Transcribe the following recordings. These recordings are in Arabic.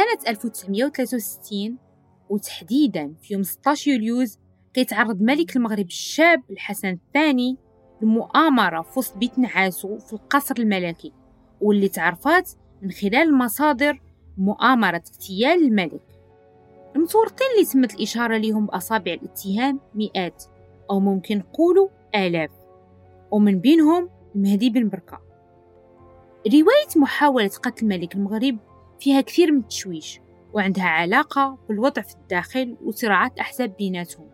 سنة 1963 وتحديدا في يوم 16 يوليوز كيتعرض ملك المغرب الشاب الحسن الثاني لمؤامرة في وسط بيت نعاسو في القصر الملكي واللي تعرفات من خلال المصادر مؤامرة اغتيال الملك. المتورطين اللي تمت الإشارة لهم بأصابع الاتهام مئات أو ممكن نقولوا آلاف ومن بينهم المهدي بن بركة. رواية محاولة قتل ملك المغرب فيها كثير من التشويش وعندها علاقة بالوضع في الداخل وصراعات أحزاب بيناتهم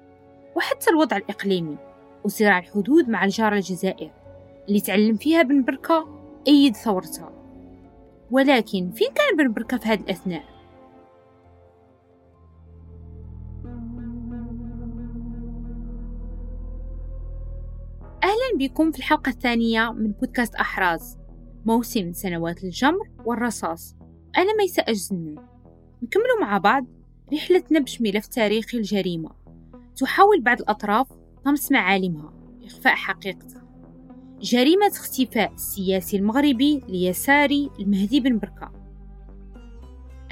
وحتى الوضع الإقليمي وصراع الحدود مع الجارة الجزائر اللي تعلم فيها بن بركة أيد ثورتها ولكن فين كان بن بركة في هذه الأثناء؟ أهلا بكم في الحلقة الثانية من بودكاست أحراز موسم سنوات الجمر والرصاص أنا ميساء أجزنة نكملوا مع بعض رحلتنا بش ملف تاريخي الجريمة. تحاول بعض الأطراف طمس معالمها. إخفاء حقيقتها جريمة اختفاء السياسي المغربي اليساري المهدي بن بركة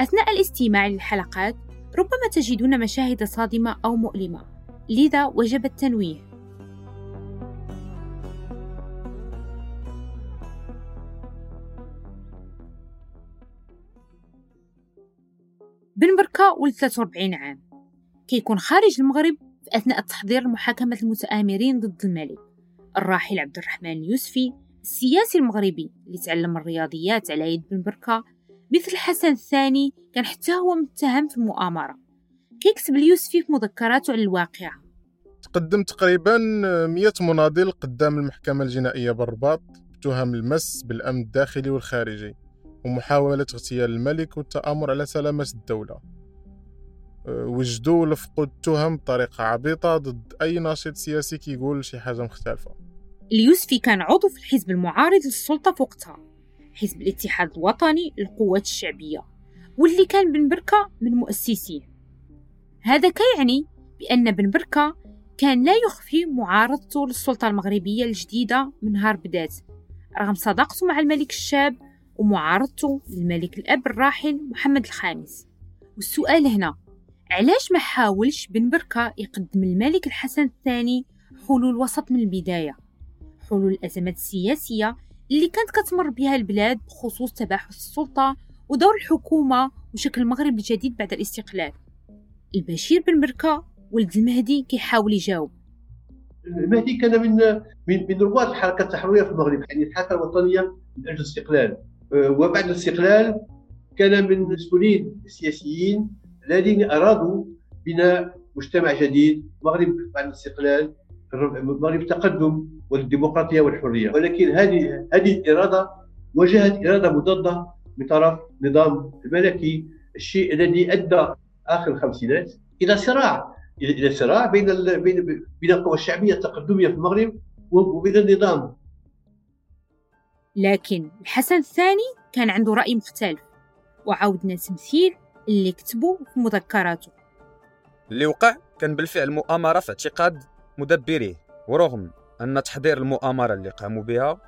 أثناء الاستماع للحلقات ربما تجدون مشاهد صادمة أو مؤلمة. لذا وجب التنويه. بن بركة ولد 43 عام. كيكون خارج المغرب في أثناء التحضير لمحاكمة المتآمرين ضد الملك الراحل عبد الرحمن اليوسفي السياسي المغربي اللي تعلم الرياضيات على يد بن بركة مثل الحسن الثاني كان حتى هو متهم في المؤامرة. كيكتب اليوسفي في مذكراته على الواقعة. تقدم تقريبا 100 مناضل قدام المحكمة الجنائية بالرباط بتهم المس بالأمن الداخلي والخارجي. ومحاولة اغتيال الملك والتآمر على سلامة الدولة. أه، وجدوا ولفقوا التهم بطريقة عبيطة ضد أي ناشط سياسي كيقول شي حاجة مختلفة. اليوسفي كان عضو في الحزب المعارض للسلطة في وقتها حزب الاتحاد الوطني للقوات الشعبية واللي كان بن بركة من مؤسسيه. هذا كيعني بأن بن بركة كان لا يخفي معارضته للسلطة المغربية الجديدة من نهار بدات رغم صداقته مع الملك الشاب ومعارضته للملك الأب الراحل محمد الخامس. والسؤال هنا علاش ما حاولش بن بركة يقدم الملك الحسن الثاني حلول وسط من البداية؟ حلول الأزمات السياسية اللي كانت كتمر بها البلاد بخصوص تباحث السلطة ودور الحكومة وشكل المغرب الجديد بعد الاستقلال. البشير بن بركة ولد المهدي كيحاول يجاوب. المهدي كان من من من رواد الحركه التحرريه في المغرب يعني الحركة الوطنية من أجل الاستقلال. وبعد الاستقلال كان من المسؤولين السياسيين الذين أرادوا بناء مجتمع جديد مغرب بعد الاستقلال مغرب التقدم والديمقراطية والحرية ولكن هذه هذه الإرادة واجهت إرادة مضادة من طرف النظام الملكي الشيء الذي أدى آخر الخمسينات إلى صراع إلى صراع بين. بين بين القوى الشعبية التقدمية في المغرب وبين النظام لكن الحسن الثاني كان عنده رأي مختلف وعاودنا تمثيل اللي كتبه في مذكراته. اللي وقع كان بالفعل مؤامرة في اعتقاد مدبريه ورغم أن تحضير المؤامرة اللي قاموا بها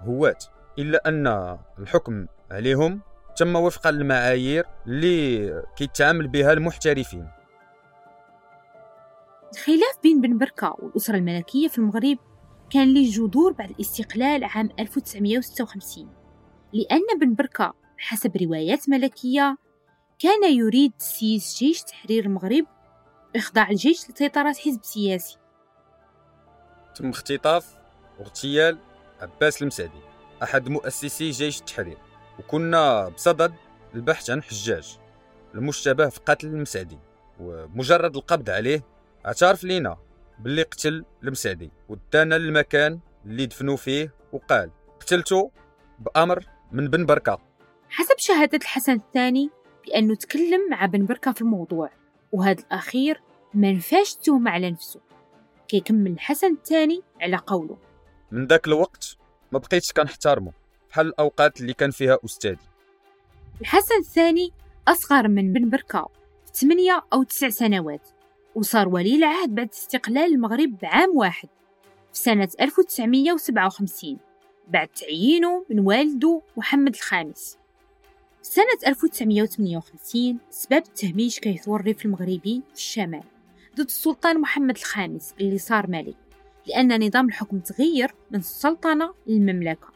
هوات إلا أن الحكم عليهم تم وفقا للمعايير اللي كيتعامل بها المحترفين. الخلاف بين بن بركة والأسرة الملكية في المغرب كان له جذور بعد الاستقلال عام 1956 لأن بن بركة حسب روايات ملكية كان يريد تسييس جيش تحرير المغرب إخضاع الجيش لسيطرة حزب سياسي. تم اختطاف واغتيال عباس المسعدي أحد مؤسسي جيش التحرير وكنا بصدد البحث عن حجاج المشتبه في قتل المسعدي ومجرد القبض عليه اعترف لينا. باللي قتل المسعدي ودانا للمكان اللي دفنوا فيه وقال قتلته بأمر من بن بركة. حسب شهادة الحسن الثاني بأنه تكلم مع بن بركة في الموضوع وهذا الأخير ما نفاش التهمة على نفسه كيكمل الحسن الثاني على قوله. من ذاك الوقت ما بقيتش كنحترمه بحال الأوقات اللي كان فيها أستاذي. الحسن الثاني أصغر من بن بركة ثمانية أو تسع سنوات. وصار ولي العهد بعد استقلال المغرب بعام واحد في سنة 1957 بعد تعيينه من والده محمد الخامس. سنة 1958 سبب التهميش كيثور الريف المغربي في الشمال ضد السلطان محمد الخامس اللي صار ملك لأن نظام الحكم تغير من السلطنة للمملكة.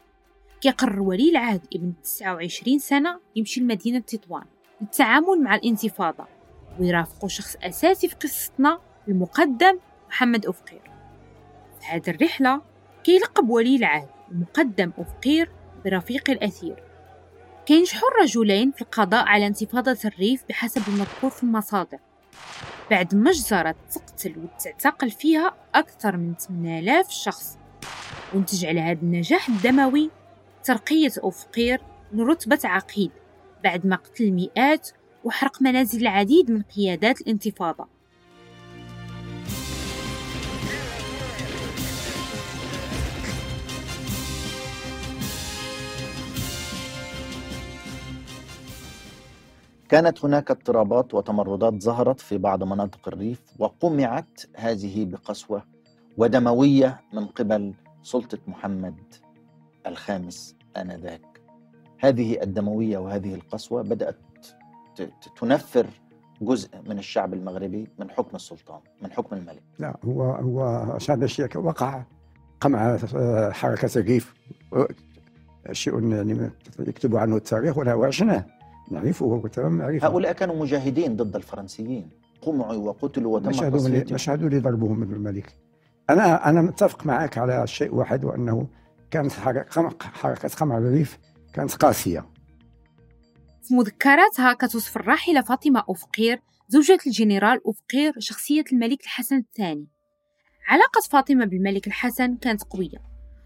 كيقرر ولي العهد ابن 29 سنة يمشي لمدينة تطوان للتعامل مع الانتفاضة. ويرافقه شخص أساسي في قصتنا المقدم محمد أفقير في هذه الرحلة كيلقب ولي العهد المقدم أفقير برفيق الأثير. كينجحوا الرجلين في القضاء على انتفاضة الريف بحسب المذكور في المصادر. بعد مجزرة تقتل وتعتقل فيها أكثر من 8000 شخص. ونتج على هذا النجاح الدموي ترقية أفقير لرتبة عقيد بعد ما قتل مئات وحرق منازل العديد من قيادات الانتفاضة. كانت هناك اضطرابات وتمردات ظهرت في بعض مناطق الريف وقمعت هذه بقسوة ودموية من قبل سلطة محمد الخامس آنذاك. هذه الدموية وهذه القسوة بدأت تنفر جزء من الشعب المغربي من حكم السلطان من حكم الملك. لا هو هو هذا الشيء وقع قمع حركة الريف شيء يعني يكتب عنه التاريخ ولا وعشناه نعرفه نعرفه. هؤلاء كانوا مجاهدين ضد الفرنسيين قمعوا وقتلوا وتم مشهدوا لي مشهدوا لي ضربهم من الملك. أنا أنا متفق معك على شيء واحد وأنه كانت حركة قمع الريف كانت قاسية. مذكراتها كتوصف الراحلة فاطمة أفقير زوجة الجنرال أفقير شخصية الملك الحسن الثاني. علاقة فاطمة بالملك الحسن كانت قوية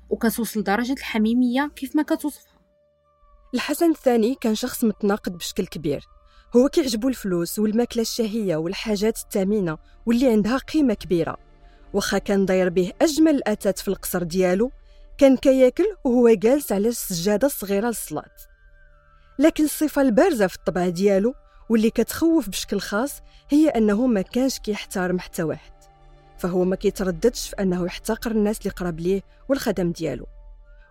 وكتوصل لدرجة الحميمية كيف ما كتوصفها. الحسن الثاني كان شخص متناقض بشكل كبير. هو كيعجبو الفلوس والماكلة الشهية والحاجات الثمينة واللي عندها قيمة كبيرة. واخا كان داير به أجمل الأثاث في القصر ديالو كان كياكل وهو جالس على السجادة الصغيرة للصلاة. لكن الصفة البارزة في الطبع ديالو واللي كتخوف بشكل خاص هي أنه ما كانش كيحترم حتى واحد. فهو ما كيترددش في أنه يحتقر الناس اللي قرب ليه والخدم ديالو.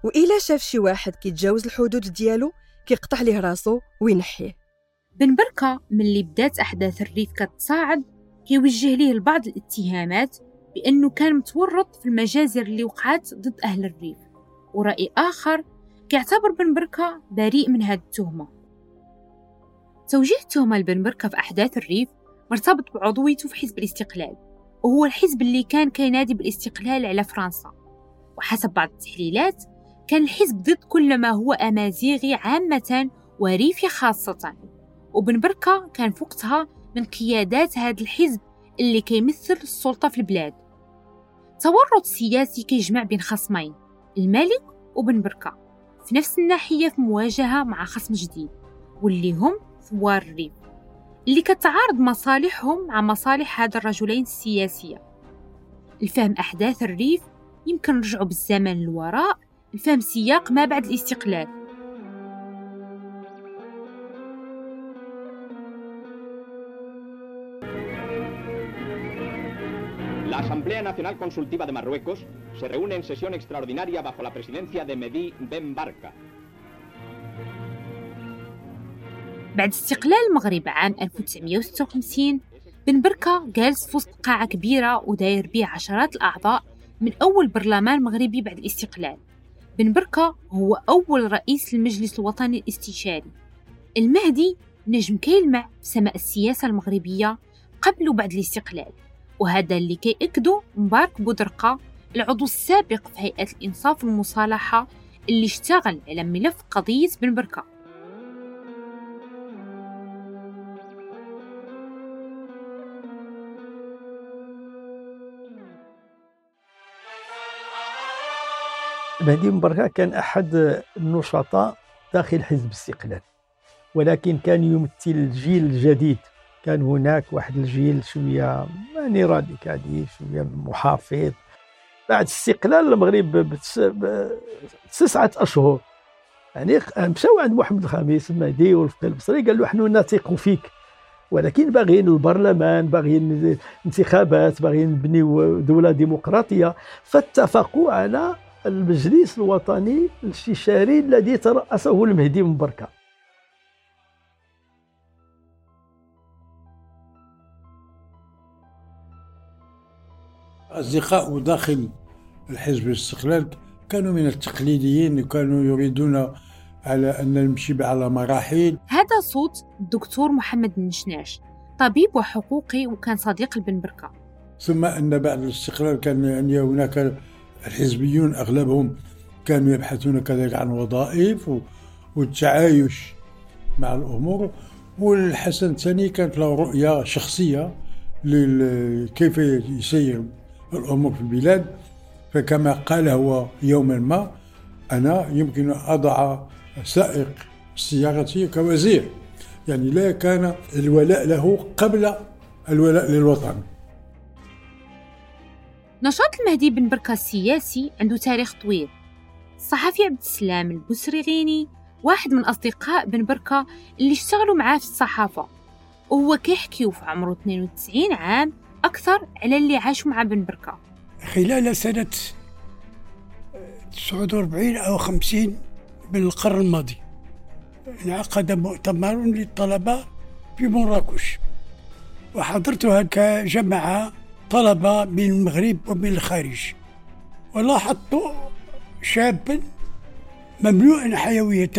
وإلا شاف شي واحد كيتجاوز الحدود ديالو كيقطع ليه راسو وينحيه. بن بركة ملي بدات أحداث الريف كتصاعد كيوجه ليه البعض الاتهامات بأنه كان متورط في المجازر اللي وقعت ضد أهل الريف. ورأي آخر كيعتبر بن بركة بريء من هذه التهمة. توجيه التهمة لبن بركة في أحداث الريف مرتبط بعضويته في حزب الاستقلال وهو الحزب اللي كان كينادي بالاستقلال على فرنسا. وحسب بعض التحليلات كان الحزب ضد كل ما هو أمازيغي عامة وريفي خاصة. وبن بركة كان في وقتها من قيادات هذا الحزب اللي كيمثل السلطة في البلاد. تورط سياسي كيجمع بين خصمين الملك وبن بركة. في نفس الناحية في مواجهة مع خصم جديد واللي هم ثوار الريف. اللي كتعارض مصالحهم مع مصالح هذا الرجلين السياسية. الفهم أحداث الريف يمكن نرجعوا بالزمن للوراء لفهم سياق ما بعد الاستقلال. Asamblea Nacional Consultiva de Marruecos se reúne en sesión extraordinaria bajo la presidencia de Mehdi Ben Barka. بعد استقلال المغرب عام 1956 بن بركة جالس في وسط قاعة كبيرة وداير بيه عشرات الأعضاء من أول برلمان مغربي بعد الاستقلال. بن بركة هو أول رئيس للمجلس الوطني الاستشاري. المهدي نجم كيلمع سماء السياسة المغربية قبل وبعد الاستقلال. وهذا اللي كيأكدو مبارك بودرقة العضو السابق في هيئة الإنصاف والمصالحة اللي اشتغل على ملف قضية بن بركة. مهدي مبركة كان أحد النشطاء داخل حزب الاستقلال ولكن كان يمثل الجيل الجديد. كان هناك واحد الجيل شوية يعني راديكالي شوية محافظ. بعد استقلال المغرب بتسعة أشهر. يعني مشاو عند محمد الخامس المهدي والفقيه البصري قال له نحن نثق فيك. ولكن باغيين البرلمان باغيين انتخابات باغيين نبنيو دولة ديمقراطية فاتفقوا على المجلس الوطني الاستشاري الذي ترأسه المهدي من بركة أصدقاء داخل الحزب الاستقلال كانوا من التقليديين وكانوا يريدون على أن نمشي على مراحل. هذا صوت الدكتور محمد النشناش طبيب وحقوقي وكان صديق البن بركة. ثم أن بعد الاستقلال كان يعني هناك الحزبيون أغلبهم كانوا يبحثون كذلك عن وظائف والتعايش مع الأمور. والحسن الثاني كانت له رؤية شخصية كيف يسير. الأمور في البلاد فكما قال هو يوما ما أنا يمكن أضع سائق سيارتي كوزير. يعني لا كان الولاء له قبل الولاء للوطن. نشاط المهدي بن بركة السياسي عنده تاريخ طويل. الصحفي عبد السلام البسرغيني واحد من أصدقاء بن بركة اللي اشتغلوا معاه في الصحافة. وهو كيحكيو في عمره 92 عام أكثر على اللي عاشوا مع بن بركة. خلال سنة 49 أو 50 من القرن الماضي انعقد مؤتمر للطلبة في مراكش وحضرتها كجماعة طلبة من المغرب ومن الخارج ولاحظت شابا مملوءا حيوية.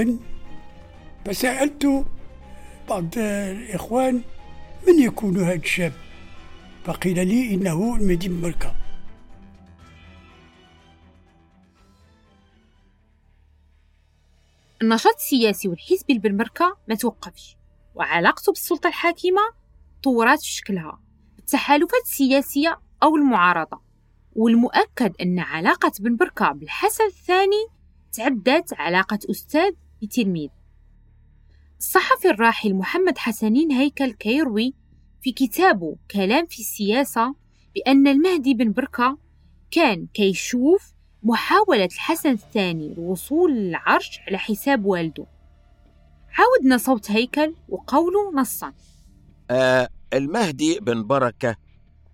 فسألت بعض الإخوان من يكون هذا الشاب؟ فقيل لي إنه المهدي مركة النشاط السياسي والحزبي بالمركة ما توقفش وعلاقته بالسلطة الحاكمة طورات في شكلها التحالفات السياسية أو المعارضة والمؤكد أن علاقة بن بركة بالحسن الثاني تعدت علاقة أستاذ بتلميذ. الصحفي الراحل محمد حسنين هيكل كيروي في كتابه كلام في السياسة بأن المهدي بن بركة كان كيشوف محاولة الحسن الثاني للوصول للعرش على حساب والده. عاودنا صوت هيكل وقوله نصا. آه المهدي بن بركة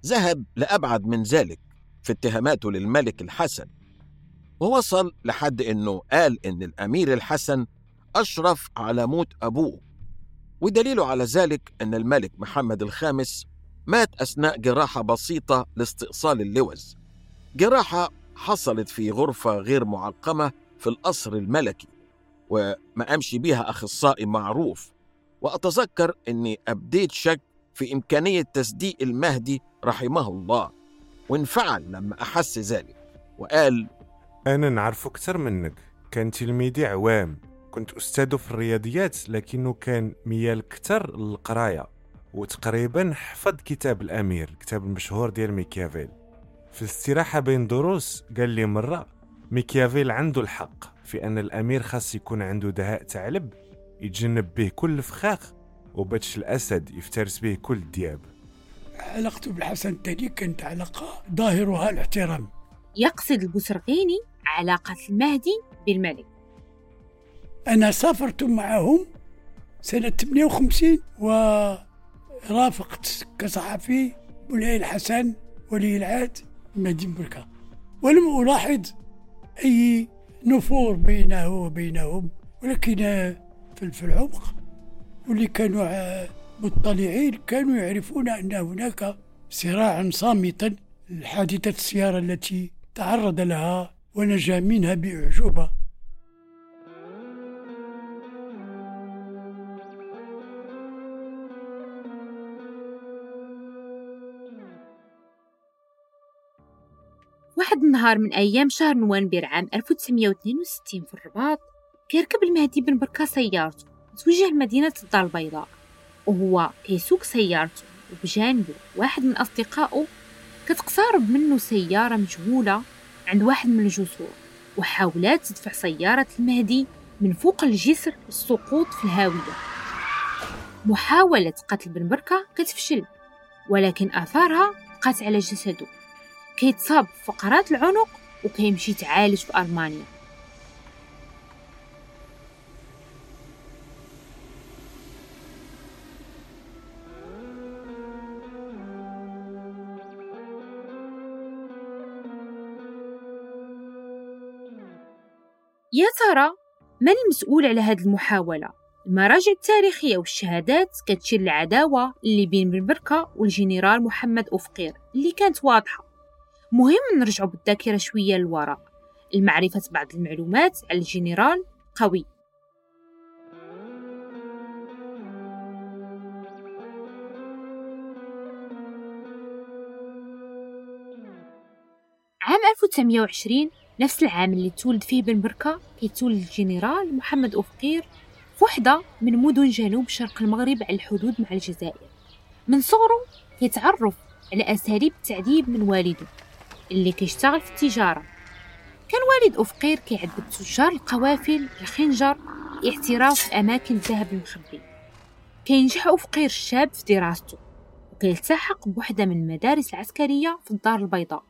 ذهب لأبعد من ذلك في اتهاماته للملك الحسن. ووصل لحد إنه قال إن الأمير الحسن أشرف على موت أبوه. ودليله على ذلك أن الملك محمد الخامس مات أثناء جراحة بسيطة لاستئصال اللوز. جراحة حصلت في غرفة غير معقمة في القصر الملكي وما أمشي بيها أخصائي معروف. وأتذكر إني أبديت شك في إمكانية تصديق المهدي رحمه الله. وانفعل لما أحس ذلك. وقال أنا نعرف أكثر منك. كان تلميذي عوام. كنت أستاذه في الرياضيات لكنه كان ميال كتر للقراية وتقريبا حفظ كتاب الأمير الكتاب المشهور ديال ميكيافيل في الاستراحة بين دروس قال لي مرة ميكيافيل عنده الحق في أن الأمير خاص يكون عنده دهاء ثعلب يتجنب به كل فخاخ وباتش الأسد يفترس به كل دياب علاقته بالحسن الثاني كانت علاقة ظاهرها الاحترام. يقصد البسرقيني علاقة المهدي بالملك. أنا سافرت معهم سنة 58 ورافقت كصحفي مولاي الحسن ولي العهد مهدي بركة. ولم ألاحظ أي نفور بينه وبينهم ولكن في العمق واللي كانوا مطلعين كانوا يعرفون أن هناك صراعا صامتا حادثة السيارة التي تعرض لها ونجا منها بأعجوبة. واحد النهار من أيام شهر نوفمبر عام 1962 في الرباط كيركب المهدي بن بركة سيارته متوجه لمدينة الدار البيضاء. وهو كيسوق سيارته وبجانبه واحد من أصدقائه كتقترب منه سيارة مجهولة عند واحد من الجسور وحاولت تدفع سيارة المهدي من فوق الجسر للسقوط في الهاوية. محاولة قتل بن بركة كتفشل ولكن آثارها بقات على جسده. كيتصاب في فقرات العنق وكيمشي يتعالج في ألمانيا يا ترى من المسؤول على هذه المحاولة؟ المراجع التاريخية والشهادات كتشير العداوة اللي بين بن بركة والجنرال محمد أوفقير اللي كانت واضحة مهم نرجعوا بالذاكرة شوية للوراء. لمعرفة بعض المعلومات على الجنرال القوي. عام 1920 نفس العام اللي تولد فيه بن بركة كيتولد الجنرال محمد أوفقير في وحدة من مدن جنوب شرق المغرب على الحدود مع الجزائر. من صغره كيتعرف على أساليب التعذيب من والده. اللي كيشتغل في التجارة. كان والد أفقير كيعذب تجار القوافل بالخنجر لاعتراف بأماكن الذهب المخبي. كينجح أفقير الشاب في دراسته وكيلتحق بوحدة من المدارس العسكرية في الدار البيضاء.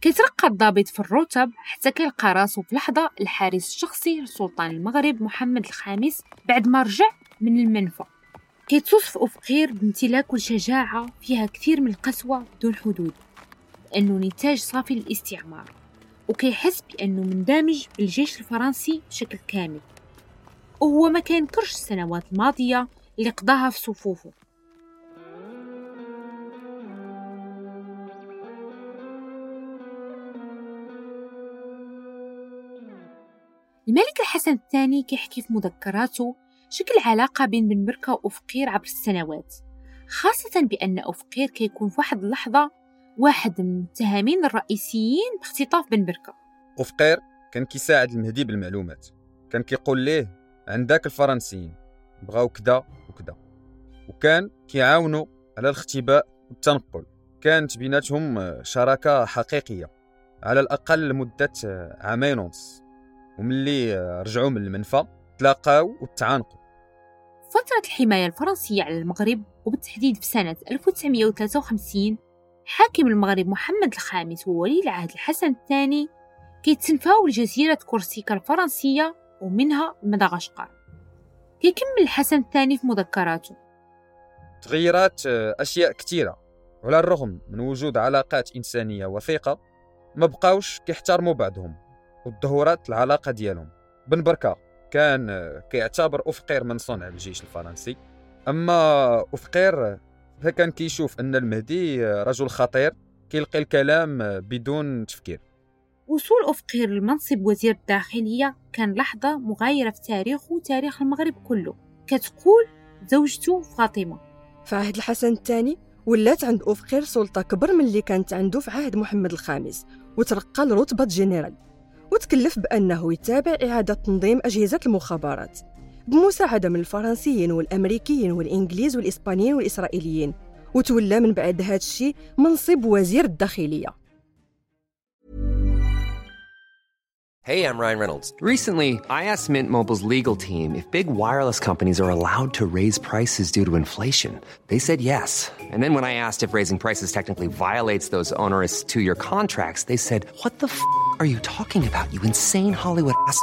كيترقى الضابط في الرتب حتى كيلقى راسو في لحظة الحارس الشخصي لسلطان المغرب محمد الخامس بعد ما رجع من المنفى. كيتوصف أفقير بامتلاك والشجاعة فيها كثير من القسوة بدون حدود لأنه نتاج صافي للاستعمار. وكيحس بأنه مندمج بالجيش الفرنسي بشكل كامل. وهو ما كينكرش السنوات الماضية اللي قضاها في صفوفه. الملك الحسن الثاني كيحكي في مذكراته شكل علاقة بين بن بركة وأفقير عبر السنوات خاصة بأن أفقير كيكون في واحد اللحظة واحد من المتهمين الرئيسيين باختطاف بن بركة. وفقير كان كيساعد المهدي بالمعلومات. كان كيقول ليه عندك الفرنسيين بغاو كدا وكدا. وكان كيعاونوا على الاختباء والتنقل. كانت بيناتهم شراكة حقيقية على الأقل لمدة عامين ونص. وملي رجعوا من المنفى تلاقاو وتعانقوا فترة الحماية الفرنسية على المغرب وبالتحديد في سنة 1953 حاكم المغرب محمد الخامس وولي العهد الحسن الثاني كيتسنفاو لجزيرة كورسيكا الفرنسية ومنها مدغشقر. كيكمل الحسن الثاني في مذكراته. تغيرات أشياء كثيرة. وعلى الرغم من وجود علاقات إنسانية وثيقة ما بقاوش كيحترموا بعضهم وتدهورات العلاقة ديالهم. بن بركة كان كيعتبر أفقير من صنع الجيش الفرنسي. أما أفقير فكان كيشوف أن المهدي رجل خطير كيلقي الكلام بدون تفكير. وصول أفقير لمنصب وزير الداخلية كان لحظة مغايرة في تاريخه وتاريخ المغرب كله. كتقول زوجته فاطمة. في عهد الحسن الثاني ولات عند أفقير سلطة كبر من اللي كانت عنده في عهد محمد الخامس وترقى لرتبة جنرال وتكلف بأنه يتابع إعادة تنظيم أجهزة المخابرات. بمساعدة من الفرنسيين والأمريكيين والإنجليز والإسبانيين والإسرائيليين وتولى من بعد هذا الشيء منصب وزير الداخلية Hey, I'm Ryan Reynolds. Recently, I asked Mint Mobile's legal team if big wireless companies are allowed to raise prices due to inflation. They said yes. And then when I asked if raising prices technically violates those onerous two year contracts, they said, What the f are you talking about, you insane Hollywood ass?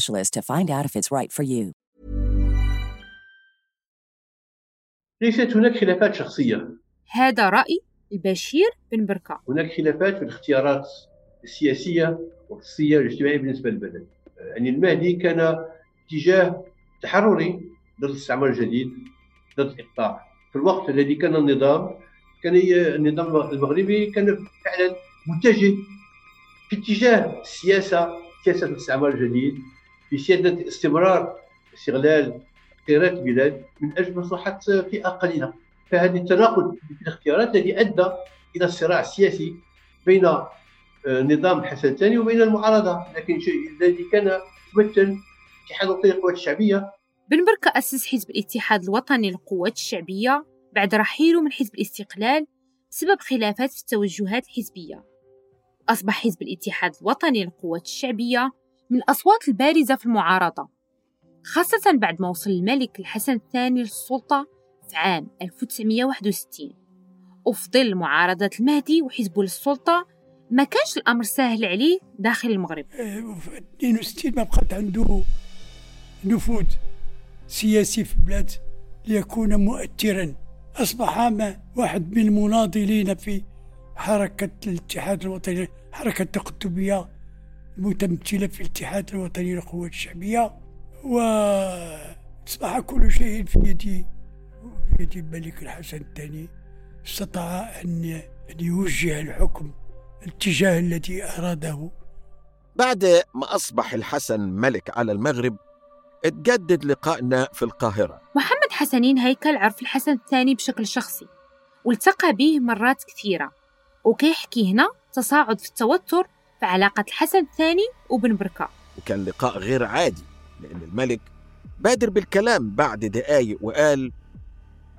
to find out if it's right for you. ليست هناك خلافات شخصية. هذا رأي البشير بن بركة هناك خلافات في الاختيارات السياسية والخصوصية والاجتماعية بالنسبة للبلد. يعني المهدي كان اتجاه تحرري ضد الاستعمار الجديد ضد الإقطاع. في الوقت الذي كان النظام كان النظام المغربي كان فعلا متجه في اتجاه السياسة سياسة الاستعمار الجديد. في سيادة استمرار استغلال خيرات البلاد من أجل مصلحة فئة قليلة. فهذا التناقض في الاختيارات الذي أدى إلى الصراع السياسي بين نظام الحسن الثاني وبين المعارضة. لكن الذي كان يمثل اتحاد القوات الشعبية. بن بركة أسس حزب الاتحاد الوطني للقوات الشعبية بعد رحيله من حزب الاستقلال بسبب خلافات في التوجهات الحزبية. أصبح حزب الاتحاد الوطني للقوات الشعبية من الأصوات البارزة في المعارضة خاصة بعد ما وصل الملك الحسن الثاني للسلطة في عام 1961 وفي ظل معارضة المهدي وحزبه للسلطة ما كانش الأمر سهل عليه داخل المغرب. في 62 ما بقات عنده نفوذ سياسي في البلاد ليكون مؤثرا. أصبح واحد من المناضلين في حركة الاتحاد الوطني حركة التقطبية المتمثلة في الاتحاد الوطني للقوات الشعبية وأصبح كل شيء في يد في يد الملك الحسن الثاني. استطاع أن يوجه الحكم الاتجاه الذي أراده. بعد ما أصبح الحسن ملك على المغرب اتجدد لقائنا في القاهرة. محمد حسنين هيكل عرف الحسن الثاني بشكل شخصي والتقى به مرات كثيرة. وكيحكي هنا. تصاعد في التوتر علاقة الحسن الثاني وبن بركة وكان لقاء غير عادي لأن الملك بادر بالكلام بعد دقايق وقال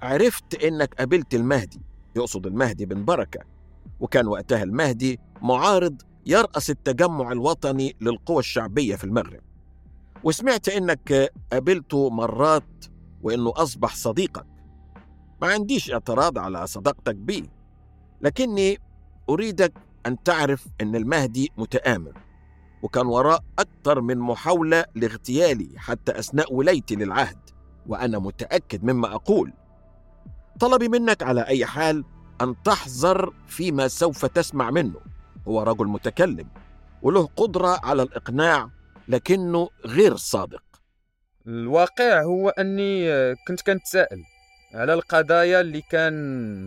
عرفت إنك قابلت المهدي يقصد المهدي بن بركة. وكان وقتها المهدي معارض يرأس التجمع الوطني للقوى الشعبية في المغرب. وسمعت إنك قابلته مرات وإنه أصبح صديقك. ما عنديش اعتراض على صداقتك بيه لكني أريدك أن تعرف أن المهدي متآمر وكان وراء أكثر من محاولة لاغتيالي حتى أثناء ولايتي للعهد وأنا متأكد مما أقول. طلبي منك على أي حال أن تحذر فيما سوف تسمع منه. هو رجل متكلم وله قدرة على الإقناع لكنه غير صادق. الواقع هو أني كنت كنتسائل على القضايا اللي كان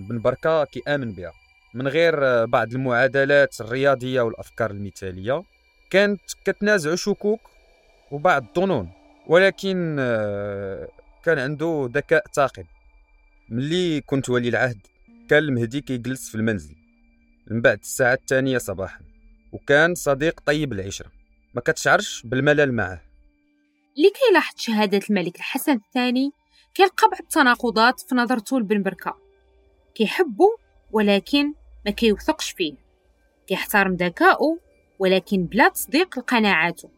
بن بركة كيآمن بها. من غير بعض المعادلات الرياضية والأفكار المثالية كانت كتنازع شكوك وبعض الظنون. ولكن كان عنده ذكاء ثاقب. ملي كنت ولي العهد كان المهدي كيجلس في المنزل. من بعد الساعة الثانية صباحا وكان صديق طيب العشرة. ما كتشعرش بالملل معه لكي يلاحظ شهادة الملك الحسن الثاني كيلقى بعض التناقضات في نظرته لبن بركة. كيحبه ولكن ما كيوثقش فيه. كيحترم ذكاؤه ولكن بلا تصديق لقناعاته.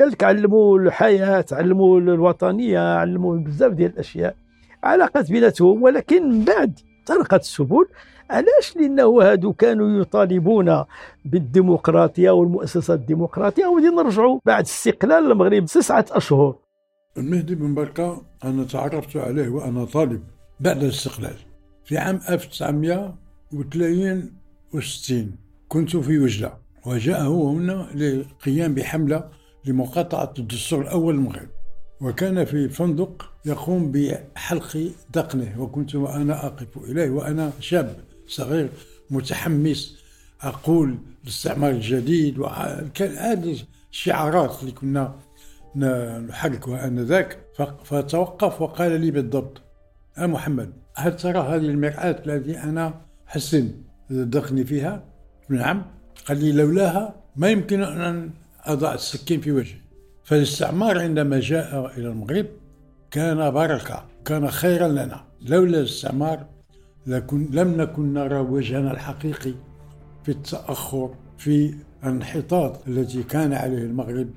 قال لك علموا الحياة علموا الوطنية علموا بزاف ديال الأشياء. علاقات بيناتهم ولكن من بعد طرقت السبل. علاش؟ لأنه هادو كانوا يطالبون بالديمقراطية والمؤسسات الديمقراطية. وغادي نرجعوا بعد استقلال المغرب تسعه أشهر. المهدي بن بركة أنا تعرفت عليه وأنا طالب بعد الاستقلال. في عام 1963 كنت في وجلة وجاء هو هنا للقيام بحملة لمقاطعة الدستور الأول المغرب. وكان في فندق يقوم بحلق دقنه وكنت وأنا أقف إليه وأنا شاب صغير متحمس أقول الاستعمار الجديد هذه الشعارات اللي كنا نحركها آنذاك فتوقف وقال لي بالضبط يا محمد هل ترى هذه المرآة التي أنا حسن دقني فيها؟ نعم قال لي لولاها ما يمكن أن أضع السكين في وجهي. فالاستعمار عندما جاء إلى المغرب كان بركة كان خيرا لنا. لولا الاستعمار لكن لم نكن نرى وجهنا الحقيقي في التأخر في الانحطاط الذي كان عليه المغرب.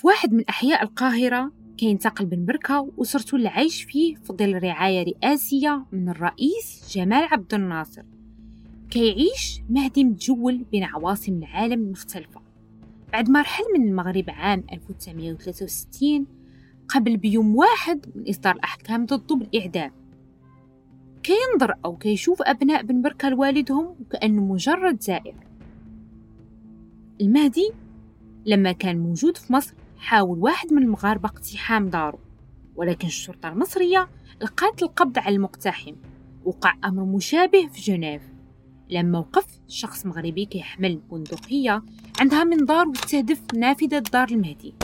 في واحد من أحياء القاهرة كينتقل بن بركة وأسرته اللي عايش فيه في ظل رعاية رئاسية من الرئيس جمال عبد الناصر كيعيش مهدي متجول بين عواصم العالم المختلفة. بعد ما رحل من المغرب عام 1963 قبل بيوم واحد من إصدار الأحكام ضده بالإعدام كينظر أو كيشوف أبناء بن بركة لوالدهم وكأنه مجرد زائر. المهدي لما كان موجود في مصر حاول واحد من المغاربة اقتحام داره ولكن الشرطة المصرية لقات القبض على المقتحم. وقع أمر مشابه في جنيف. لما وقف شخص مغربي كيحمل بندقية عندها منظار وتستهدف نافذة دار المهدي.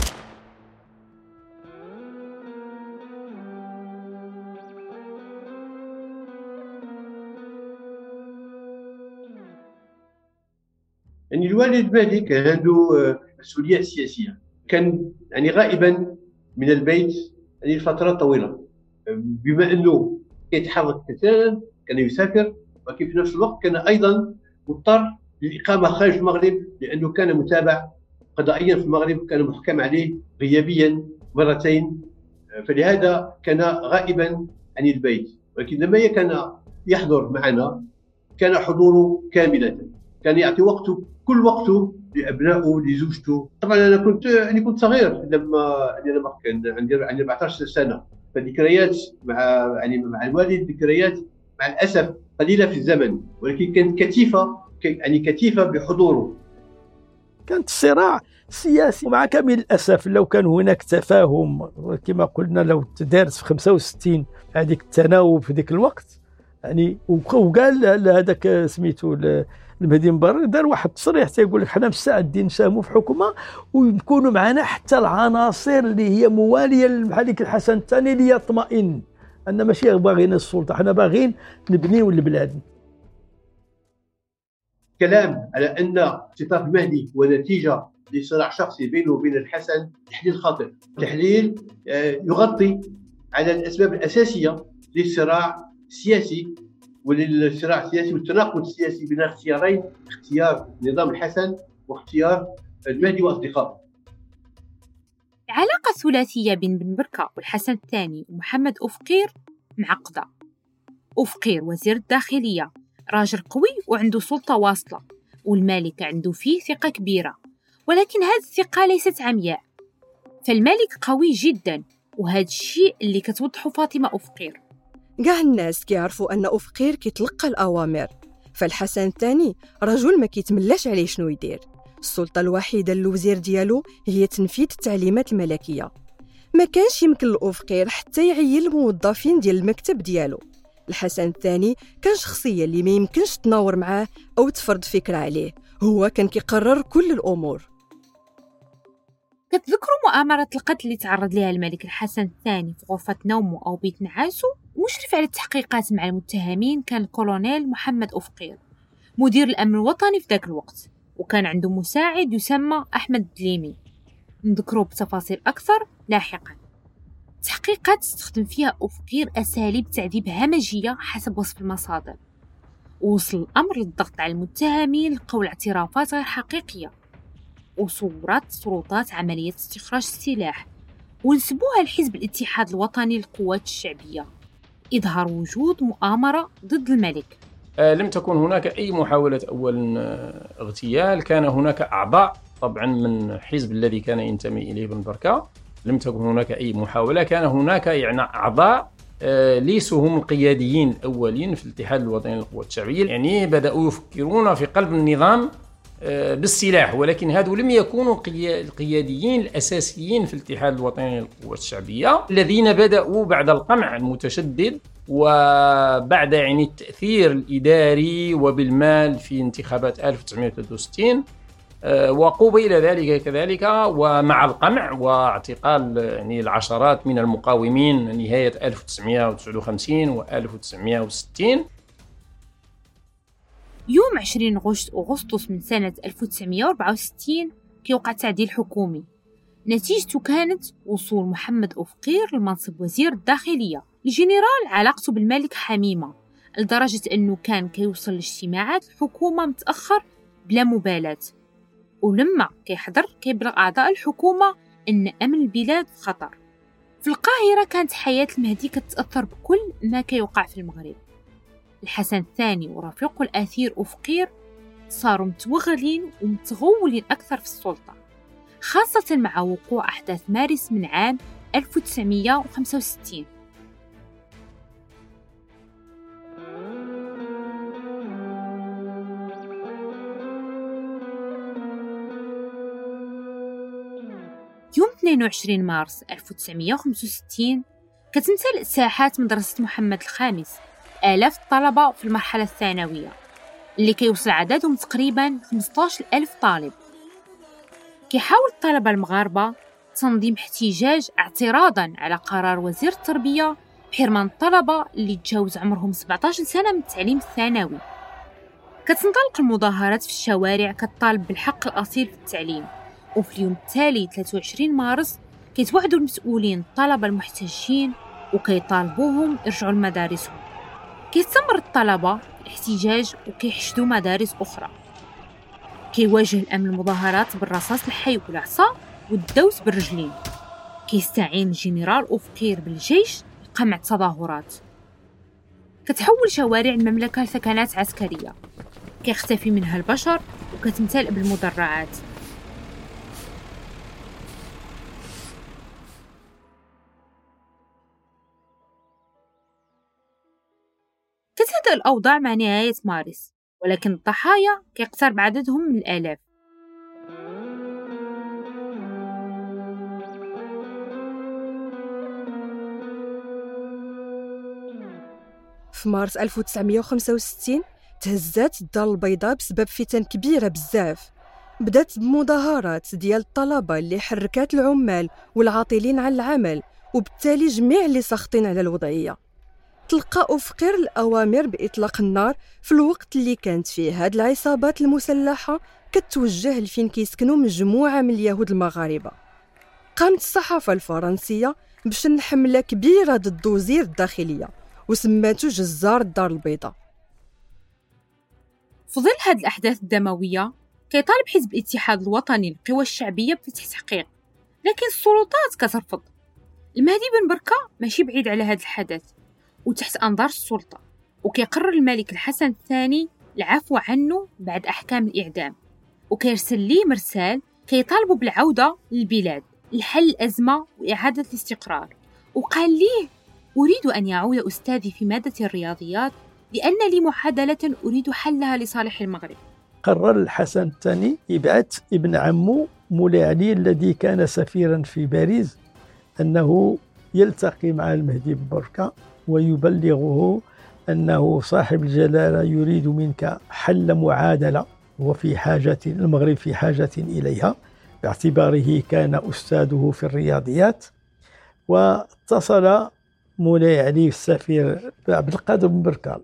يعني الوالد عنده آه، مسؤوليات سياسية. كان يعني غائبا من البيت يعني لفترات طويلة. بما إنه يتحرك كثيرا كان يسافر ولكن في نفس الوقت كان أيضا مضطر للاقامه خارج المغرب لأنه كان متابع قضائيا في المغرب كان محكم عليه غيابيا مرتين. فلهذا كان غائبا عن البيت. ولكن لما كان يحضر معنا كان حضوره كاملا. كان يعطي وقته كل وقته لأبنائه لزوجته. طبعا أنا كنت يعني كنت صغير لما يعني لما كان عندي عندي 14 سنة. فذكريات مع يعني مع الوالد ذكريات مع الأسف قليلة في الزمن. ولكن كانت كثيفه يعني كثيفه بحضوره. كانت الصراع سياسي. ومع كامل الأسف لو كان هناك تفاهم كما قلنا لو تدارس في 65 هذيك التناوب في ذاك الوقت يعني وقال هذاك سميتو المهدي مبارك دار واحد التصريح تيقول لك حنا مستعدين نساهموا في حكومة ويكونوا معنا حتى العناصر اللي هي موالية للملك الحسن الثاني ليطمئن ان ماشي باغيين السلطة حنا باغيين نبنيو البلاد. كلام على أن اختطاف المهدي هو نتيجة لصراع شخصي بينه وبين الحسن تحليل خاطئ. تحليل آه، يغطي على الأسباب الأساسية للصراع السياسي وللصراع السياسي والتناقض السياسي بين اختيارين اختيار نظام الحسن واختيار المهدي وأصدقائه. العلاقة الثلاثية بين بن بركة والحسن الثاني ومحمد أفقير معقدة. أفقير وزير الداخلية راجل قوي وعنده سلطة واصلة والملك عنده فيه ثقة كبيرة ولكن هذه الثقة ليست عمياء. فالملك قوي جدا وهذا الشيء اللي كتوضحه فاطمة أفقير. كاع الناس كيعرفوا أن أفقير كيتلقى الأوامر. فالحسن الثاني رجل ما كيتملاش عليه شنو يدير. السلطة الوحيدة للوزير ديالو هي تنفيذ التعليمات الملكية. ما كانش يمكن لأفقير حتى يعين الموظفين ديال المكتب ديالو. الحسن الثاني كان شخصية اللي ما يمكنش تناور معاه أو تفرض فكرة عليه. هو كان كيقرر كل الأمور. كتذكروا مؤامرة القتل اللي تعرض لها الملك الحسن الثاني في غرفة نومه أو بيت نعاسه مشرف على التحقيقات مع المتهمين كان الكولونيل محمد أفقير مدير الأمن الوطني في ذاك الوقت وكان عنده مساعد يسمى أحمد دليمي. نذكره بتفاصيل أكثر لاحقا. التحقيقات استخدم فيها أفقير أساليب تعذيب همجية حسب وصف المصادر. ووصل الأمر للضغط على المتهمين لقول اعترافات غير حقيقية. وصورات سلطات عملية استخراج السلاح. ونسبوها لحزب الاتحاد الوطني للقوات الشعبية. إظهار وجود مؤامرة ضد الملك. آه لم تكن هناك أي محاولة أولا آه، اغتيال. كان هناك أعضاء طبعا من حزب الذي كان ينتمي إليه بن بركة. لم تكن هناك أي محاولة. كان هناك يعني أعضاء آه، ليسوا هم القياديين الأولين في الاتحاد الوطني للقوات الشعبية. يعني بدأوا يفكرون في قلب النظام بالسلاح ولكن هذو لم يكونوا القياديين الأساسيين في الاتحاد الوطني للقوات الشعبية الذين بدأوا بعد القمع المتشدد وبعد يعني التأثير الإداري وبالمال في انتخابات 1963 آه، وقوبل ذلك كذلك ومع القمع واعتقال يعني العشرات من المقاومين نهاية 1959 و 1960 يوم 20 أغسطس من سنة 1964 كيوقع تعديل حكومي نتيجته كانت وصول محمد أفقير لمنصب وزير الداخلية. الجنرال علاقته بالملك حميمة لدرجة أنه كان كيوصل لاجتماعات الحكومة متأخر بلا مبالاة. ولما كيحضر كيبلغ أعضاء الحكومة أن أمن البلاد خطر. في القاهرة كانت حياة المهدي كتتأثر بكل ما كيوقع في المغرب. الحسن الثاني ورفيقه الأثير أفقير صاروا متوغلين ومتغولين أكثر في السلطة خاصة مع وقوع أحداث مارس من عام 1965 يوم 22 مارس 1965 كتمتلئ ساحات مدرسة محمد الخامس آلاف الطلبة في المرحلة الثانوية اللي كيوصل عددهم تقريبا 15 ألف طالب. كيحاول الطلبة المغاربة تنظيم احتجاج اعتراضا على قرار وزير التربية بحرمان الطلبة اللي تجاوز عمرهم 17 سنة من التعليم الثانوي. كتنطلق المظاهرات في الشوارع كتطالب بالحق الأصيل في التعليم وفي اليوم التالي 23 مارس كيتوعدوا المسؤولين الطلبة المحتجين وكيطالبوهم يرجعوا لمدارسهم. كيستمر الطلبة الاحتجاج وكيحشدوا مدارس أخرى. كيواجه الأمن المظاهرات بالرصاص الحي والعصا والدوس بالرجلين. كيستعين الجنرال أوفكير بالجيش لقمع التظاهرات. كتحول شوارع المملكة لثكنات عسكرية. كيختفي منها البشر وكتمتلئ بالمدرعات. الأوضاع مع نهاية مارس ولكن الضحايا كيقترب عددهم من الآلاف. في مارس 1965 تهزات الدار البيضاء بسبب فتن كبيرة بزاف. بدات بمظاهرات ديال الطلبة اللي حركات العمال والعاطلين عن العمل وبالتالي جميع اللي ساخطين على الوضعية. تلقى أفقر الأوامر بإطلاق النار في الوقت اللي كانت فيه. هاد العصابات المسلحة كتوجه لفين كيسكنوا مجموعة من اليهود المغاربة. قامت الصحافة الفرنسية بشن حملة كبيرة ضد وزير الداخلية وسماتو جزار الدار البيضاء. في ظل هاد الأحداث الدموية كيطالب حزب الاتحاد الوطني للقوى الشعبية بفتح تحقيق لكن السلطات كترفض. المهدي بن بركة ماشي بعيد على هذا الحدث. وتحت أنظار السلطة. وكيقرر الملك الحسن الثاني العفو عنه بعد أحكام الإعدام. وكيرسل ليه مرسال كيطالبوا بالعودة للبلاد لحل الأزمة وإعادة الاستقرار. وقال ليه أريد أن يعود أستاذي في مادة الرياضيات لأن لي معادلة أريد حلها لصالح المغرب. قرر الحسن الثاني يبعث ابن عمه مولاي علي الذي كان سفيرا في باريس أنه يلتقي مع المهدي ببركة ويبلغه أنه صاحب الجلالة يريد منك حل معادلة وفي حاجة المغرب في حاجة إليها. باعتباره كان أستاذه في الرياضيات. واتصل مولاي علي السفير عبد القادر بن بركة.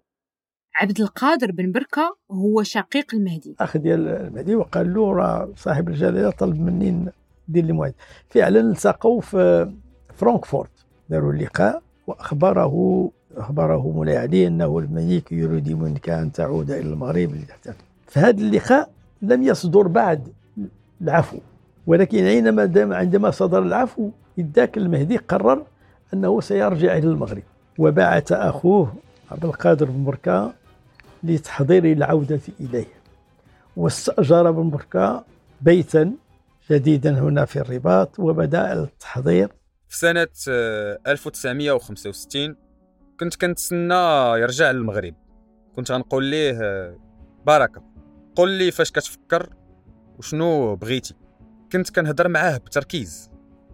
عبد القادر بن بركة هو شقيق المهدي. أخ ديال المهدي وقال له راه صاحب الجلالة طلب مني ندير لي موعد فعلا التقوا في فرانكفورت. داروا اللقاء. وأخبره أخبره مولاي علي أنه الملك يريد منك أن تعود إلى المغرب لتحتفل في هذا اللقاء لم يصدر بعد العفو ولكن عندما عندما صدر العفو ذاك المهدي قرر أنه سيرجع إلى المغرب. وبعث أخوه عبد القادر بن بركة لتحضير العودة إليه. واستأجر بن بركة بيتا جديدا هنا في الرباط وبدأ التحضير في سنة آه، 1965 كنت كنتسنى يرجع للمغرب. كنت غنقول ليه آه، بركة. قول لي فاش كتفكر وشنو بغيتي. كنت كنهضر معاه بتركيز.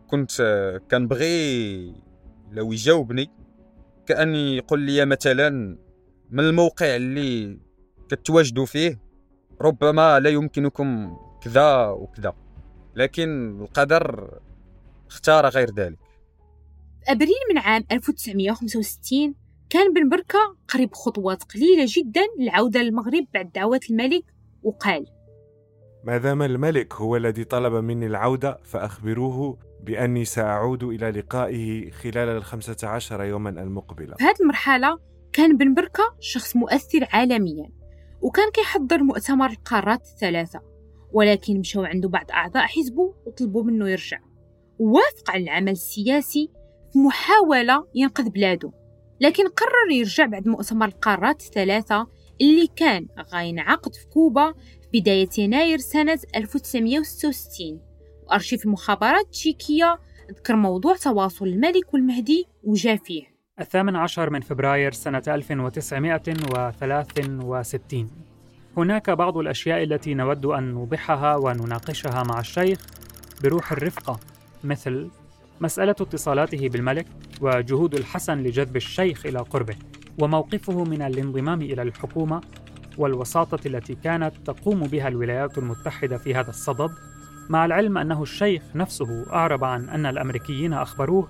كنت آه، كنبغي لو يجاوبني كأن يقول لي مثلا من الموقع اللي كتواجدوا فيه ربما لا يمكنكم كذا وكذا. لكن القدر اختار غير ذلك. في أبريل من عام 1965 كان بن بركة قريب خطوات قليلة جدا للعودة للمغرب بعد دعوة الملك وقال ما دام الملك هو الذي طلب مني العودة فأخبروه بأني سأعود إلى لقائه خلال الخمسة عشر يوما المقبلة. في هذه المرحلة كان بن بركة شخص مؤثر عالميا وكان كيحضر مؤتمر القارات الثلاثة ولكن مشاو عنده بعض أعضاء حزبه وطلبوا منه يرجع ووافق على العمل السياسي في محاولة ينقذ بلاده. لكن قرر يرجع بعد مؤتمر القارات الثلاثة اللي كان غينعقد في كوبا في بداية يناير سنة 1966 وأرشيف المخابرات التشيكية ذكر موضوع تواصل الملك والمهدي وجا فيه. الثامن عشر من فبراير سنة 1963 هناك بعض الأشياء التي نود أن نوضحها ونناقشها مع الشيخ بروح الرفقة مثل مسألة اتصالاته بالملك وجهود الحسن لجذب الشيخ إلى قربه وموقفه من الانضمام إلى الحكومة والوساطة التي كانت تقوم بها الولايات المتحدة في هذا الصدد مع العلم أنه الشيخ نفسه أعرب عن أن الأمريكيين أخبروه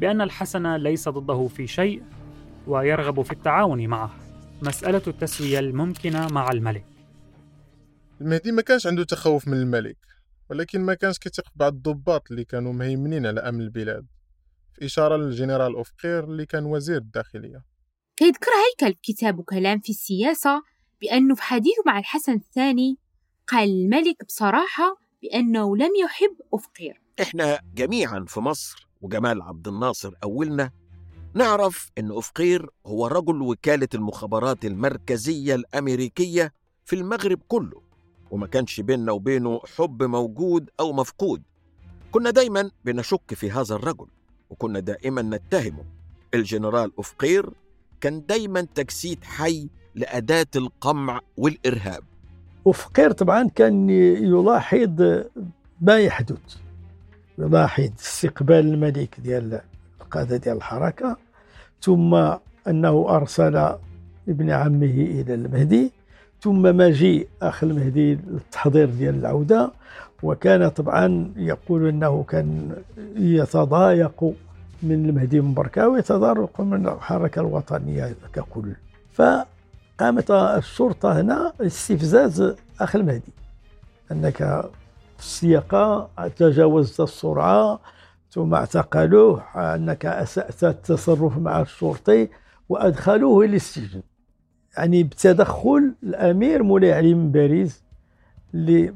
بأن الحسن ليس ضده في شيء ويرغب في التعاون معه. مسألة التسوية الممكنة مع الملك. المهدي ما كانش عنده تخوف من الملك. ولكن ما كانش كيثيق في بعض الضباط اللي كانوا مهيمنين على أمن البلاد في إشارة للجنرال اوفقير اللي كان وزير الداخلية. كيذكر هيكل في كتابه كلام في السياسة بأنه في حديثه مع الحسن الثاني قال الملك بصراحة بأنه لم يحب أفقير إحنا جميعا في مصر وجمال عبد الناصر أولنا نعرف إن أفقير هو رجل وكالة المخابرات المركزية الأمريكية في المغرب كله. وما كانش بيننا وبينه حب موجود أو مفقود. كنا دايما بنشك في هذا الرجل وكنا دائما نتهمه. الجنرال أفقير كان دايما تجسيد حي لأداة القمع والإرهاب. وفقير طبعا كان يلاحظ ما يحدث يلاحظ استقبال الملك ديال القادة ديال الحركة ثم أنه أرسل ابن عمه إلى المهدي. ثم مجيء أخ المهدي للتحضير ديال العودة وكان طبعا يقول أنه كان يتضايق من المهدي من ويتضايق من الحركة الوطنية ككل. فقامت الشرطة هنا استفزاز أخ المهدي أنك في السياقة تجاوزت السرعة ثم اعتقلوه أنك أسأت التصرف مع الشرطي وأدخلوه للسجن. يعني بتدخل الأمير مولاي علي من باريس اللي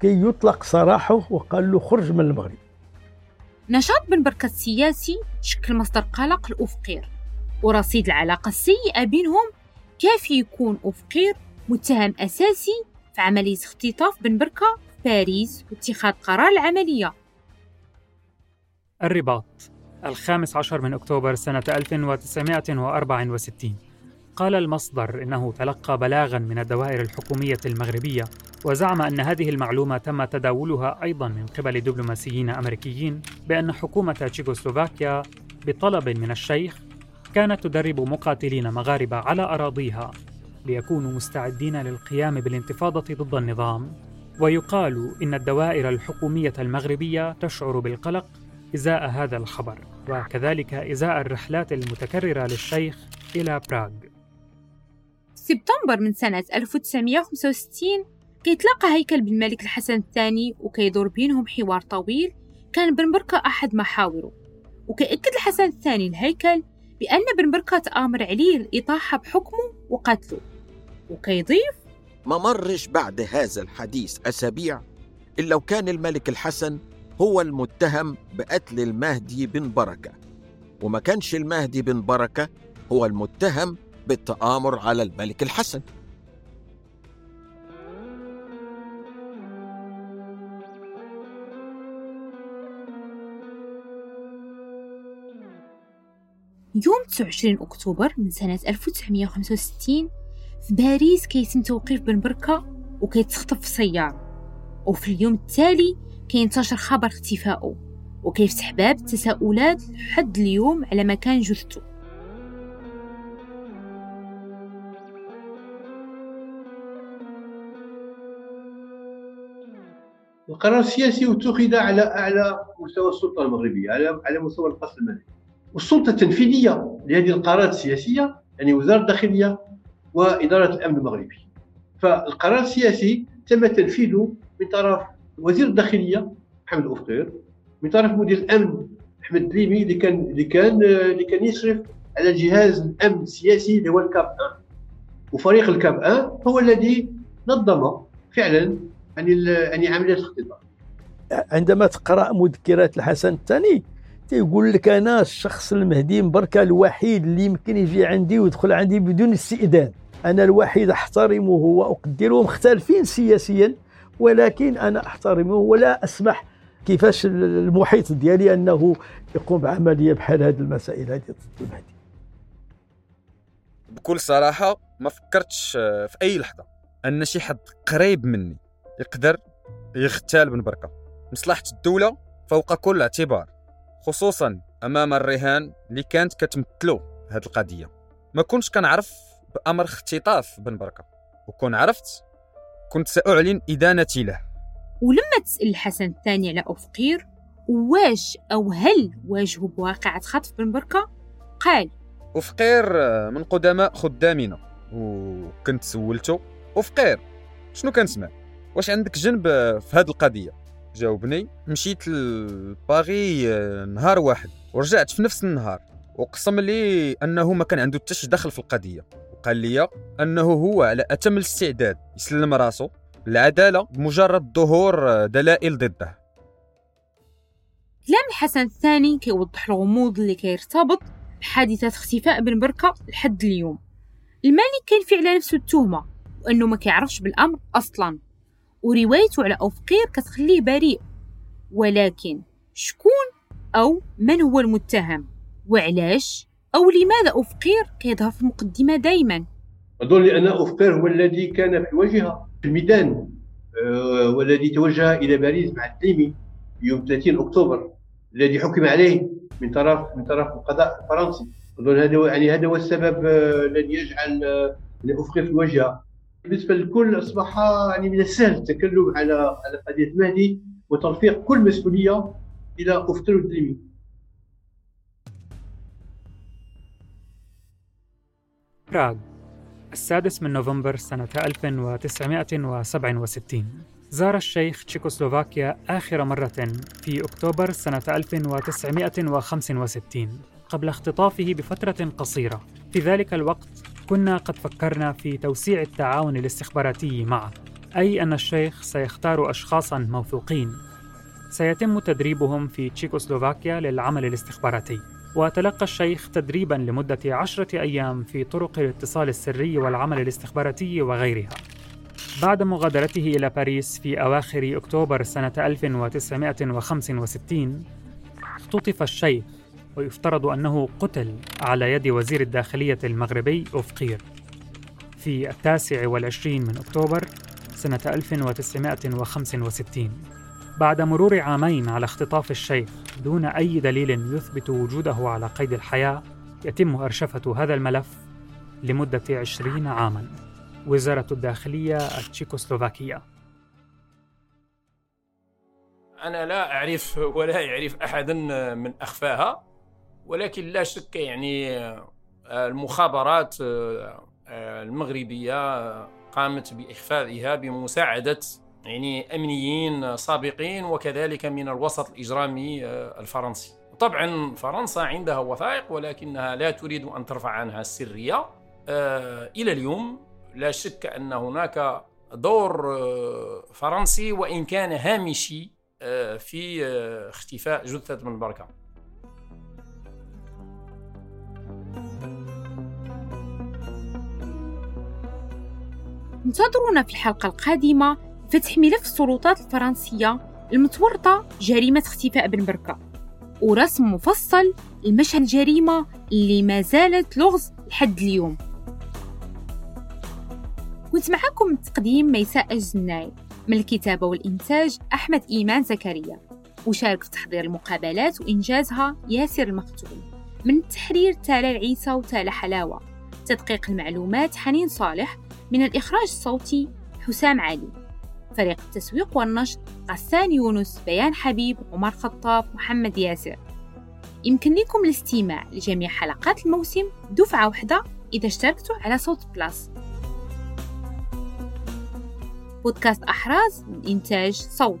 كي يطلق سراحه وقال له خرج من المغرب. نشاط بن بركة السياسي شكل مصدر قلق لأفقير ورصيد العلاقة السيئة بينهم كافي يكون أفقير متهم أساسي في عملية اختطاف بن بركة في باريس واتخاذ قرار العملية. الرباط الخامس عشر من أكتوبر سنة 1964 قال المصدر إنه تلقى بلاغا من الدوائر الحكومية المغربية وزعم أن هذه المعلومة تم تداولها أيضا من قبل دبلوماسيين أمريكيين بأن حكومة تشيكوسلوفاكيا بطلب من الشيخ كانت تدرب مقاتلين مغاربة على أراضيها ليكونوا مستعدين للقيام بالانتفاضة ضد النظام. ويقال إن الدوائر الحكومية المغربية تشعر بالقلق إزاء هذا الخبر وكذلك إزاء الرحلات المتكررة للشيخ إلى براغ. سبتمبر من سنة 1965 كيتلاقى هيكل بن مالك الحسن الثاني وكيدور بينهم حوار طويل كان بن بركة أحد محاوره. وكيأكد الحسن الثاني الهيكل بأن بن بركة تآمر عليه الإطاحة بحكمه وقتله. وكيضيف ما مرش بعد هذا الحديث أسابيع إلا وكان الملك الحسن هو المتهم بقتل المهدي بن بركة. وما كانش المهدي بن بركة هو المتهم بالتآمر على الملك الحسن. يوم 29 أكتوبر من سنة 1965 في باريس كيتم توقيف بن بركة وكيتخطف في سيارة وفي اليوم التالي كينتشر خبر اختفائه. وكيفتح باب التساؤلات لحد اليوم على مكان جثته القرار السياسي اتخذ على أعلى مستوى السلطة المغربية على على مستوى القصر الملكي. والسلطة التنفيذية لهذه القرارات السياسية يعني وزارة الداخلية وإدارة الأمن المغربي. فالقرار السياسي تم تنفيذه من طرف وزير الداخلية محمد الافقير من طرف مدير الأمن أحمد الدليمي اللي كان اللي كان اللي كان يشرف على جهاز الأمن السياسي اللي هو الكاب 1 وفريق الكاب 1 هو الذي نظم فعلا يعني يعني عمليه الاختطاف عندما تقرأ مذكرات الحسن الثاني تيقول لك أنا الشخص المهدي مبركه الوحيد اللي يمكن يجي عندي ويدخل عندي بدون استئذان. أنا الوحيد أحترمه وأقدره مختلفين سياسيا ولكن أنا أحترمه ولا أسمح كيفاش المحيط ديالي أنه يقوم بعملية بحال هذه المسائل هذه ضد المهدي. بكل صراحة ما فكرتش في أي لحظة أن شي حد قريب مني يقدر يغتال بن بركة. مصلحة الدولة فوق كل اعتبار خصوصا أمام الرهان اللي كانت كتمثلو هذه القضية. ما كنتش كنعرف بأمر اختطاف بن بركة وكون عرفت كنت سأعلن إدانتي له. ولما تسأل الحسن الثاني على أفقير واش أو هل واجهوا بواقعة خطف بن بركة؟ قال أفقير من قدماء خدامنا وكنت سولته أفقير شنو كنسمع واش عندك جنب في هذه القضية؟ جاوبني. مشيت لباغي نهار واحد. ورجعت في نفس النهار. وقسم لي أنه ما كان عنده حتى دخل في القضية. وقال لي أنه هو على أتم الاستعداد. يسلم راسه العدالة بمجرد ظهور دلائل ضده. كلام الحسن الثاني كيوضح الغموض اللي كيرتبط بحادثة اختفاء بن بركة لحد اليوم. الملك كان في على نفسه التهمة. وأنه ما كيعرفش بالأمر أصلا. وروايته على أفقير كتخليه بريء. ولكن شكون أو من هو المتهم؟ وعلاش؟ أو لماذا أفقير كيظهر في المقدمة دايما؟ أظن لأن أفقير هو الذي كان في الواجهة في الميدان آه، والذي توجه إلى باريس مع الدليمي يوم 30 أكتوبر الذي حكم عليه من طرف من طرف القضاء الفرنسي. أظن هذا يعني هذا هو السبب آه، الذي يجعل افقي في الواجهه بالنسبة للكل أصبح يعني من السهل التكلم على على قضية المهدي وترفيق كل مسؤولية إلى افقي الدليمي براغ السادس من نوفمبر سنة 1967 زار الشيخ تشيكوسلوفاكيا آخر مرة في أكتوبر سنة 1965 قبل اختطافه بفترة قصيرة. في ذلك الوقت كنا قد فكرنا في توسيع التعاون الاستخباراتي معه أي أن الشيخ سيختار أشخاصا موثوقين. سيتم تدريبهم في تشيكوسلوفاكيا للعمل الاستخباراتي. وتلقى الشيخ تدريبا لمدة عشرة أيام في طرق الاتصال السري والعمل الاستخباراتي وغيرها. بعد مغادرته إلى باريس في أواخر أكتوبر سنة 1965 اختطف الشيخ ويفترض أنه قتل على يد وزير الداخلية المغربي أفقير. في التاسع والعشرين من أكتوبر سنة 1965 بعد مرور عامين على اختطاف الشيخ دون أي دليل يثبت وجوده على قيد الحياة يتم أرشفة هذا الملف لمدة عشرين عاما. وزارة الداخلية التشيكوسلوفاكية. أنا لا أعرف ولا يعرف أحدا من أخفاها. ولكن لا شك يعني المخابرات المغربية قامت بإخفائها بمساعدة يعني أمنيين سابقين وكذلك من الوسط الإجرامي آه، الفرنسي. طبعا فرنسا عندها وثائق ولكنها لا تريد أن ترفع عنها السرية آه، إلى اليوم لا شك أن هناك دور آه، فرنسي وإن كان هامشي في اختفاء جثة بن بركه انتظرونا في الحلقة القادمة فتح ملف السلطات الفرنسية المتورطة جريمة اختفاء بن بركة ورسم مفصل لمشهد الجريمة اللي ما زالت لغز لحد اليوم. كنت معكم تقديم ميساء الجناي من الكتابة والإنتاج أحمد إيمان زكريا وشارك في تحضير المقابلات وإنجازها ياسر المختوم من التحرير تالا العيسى وتالا حلاوة تدقيق المعلومات حنين صالح من الإخراج الصوتي حسام علي. فريق التسويق والنشر غسان يونس بيان حبيب عمر خطاب محمد ياسر. يمكن لكم الاستماع لجميع حلقات الموسم دفعة واحدة إذا اشتركتوا على صوت plus. بودكاست أحراز من إنتاج صوت.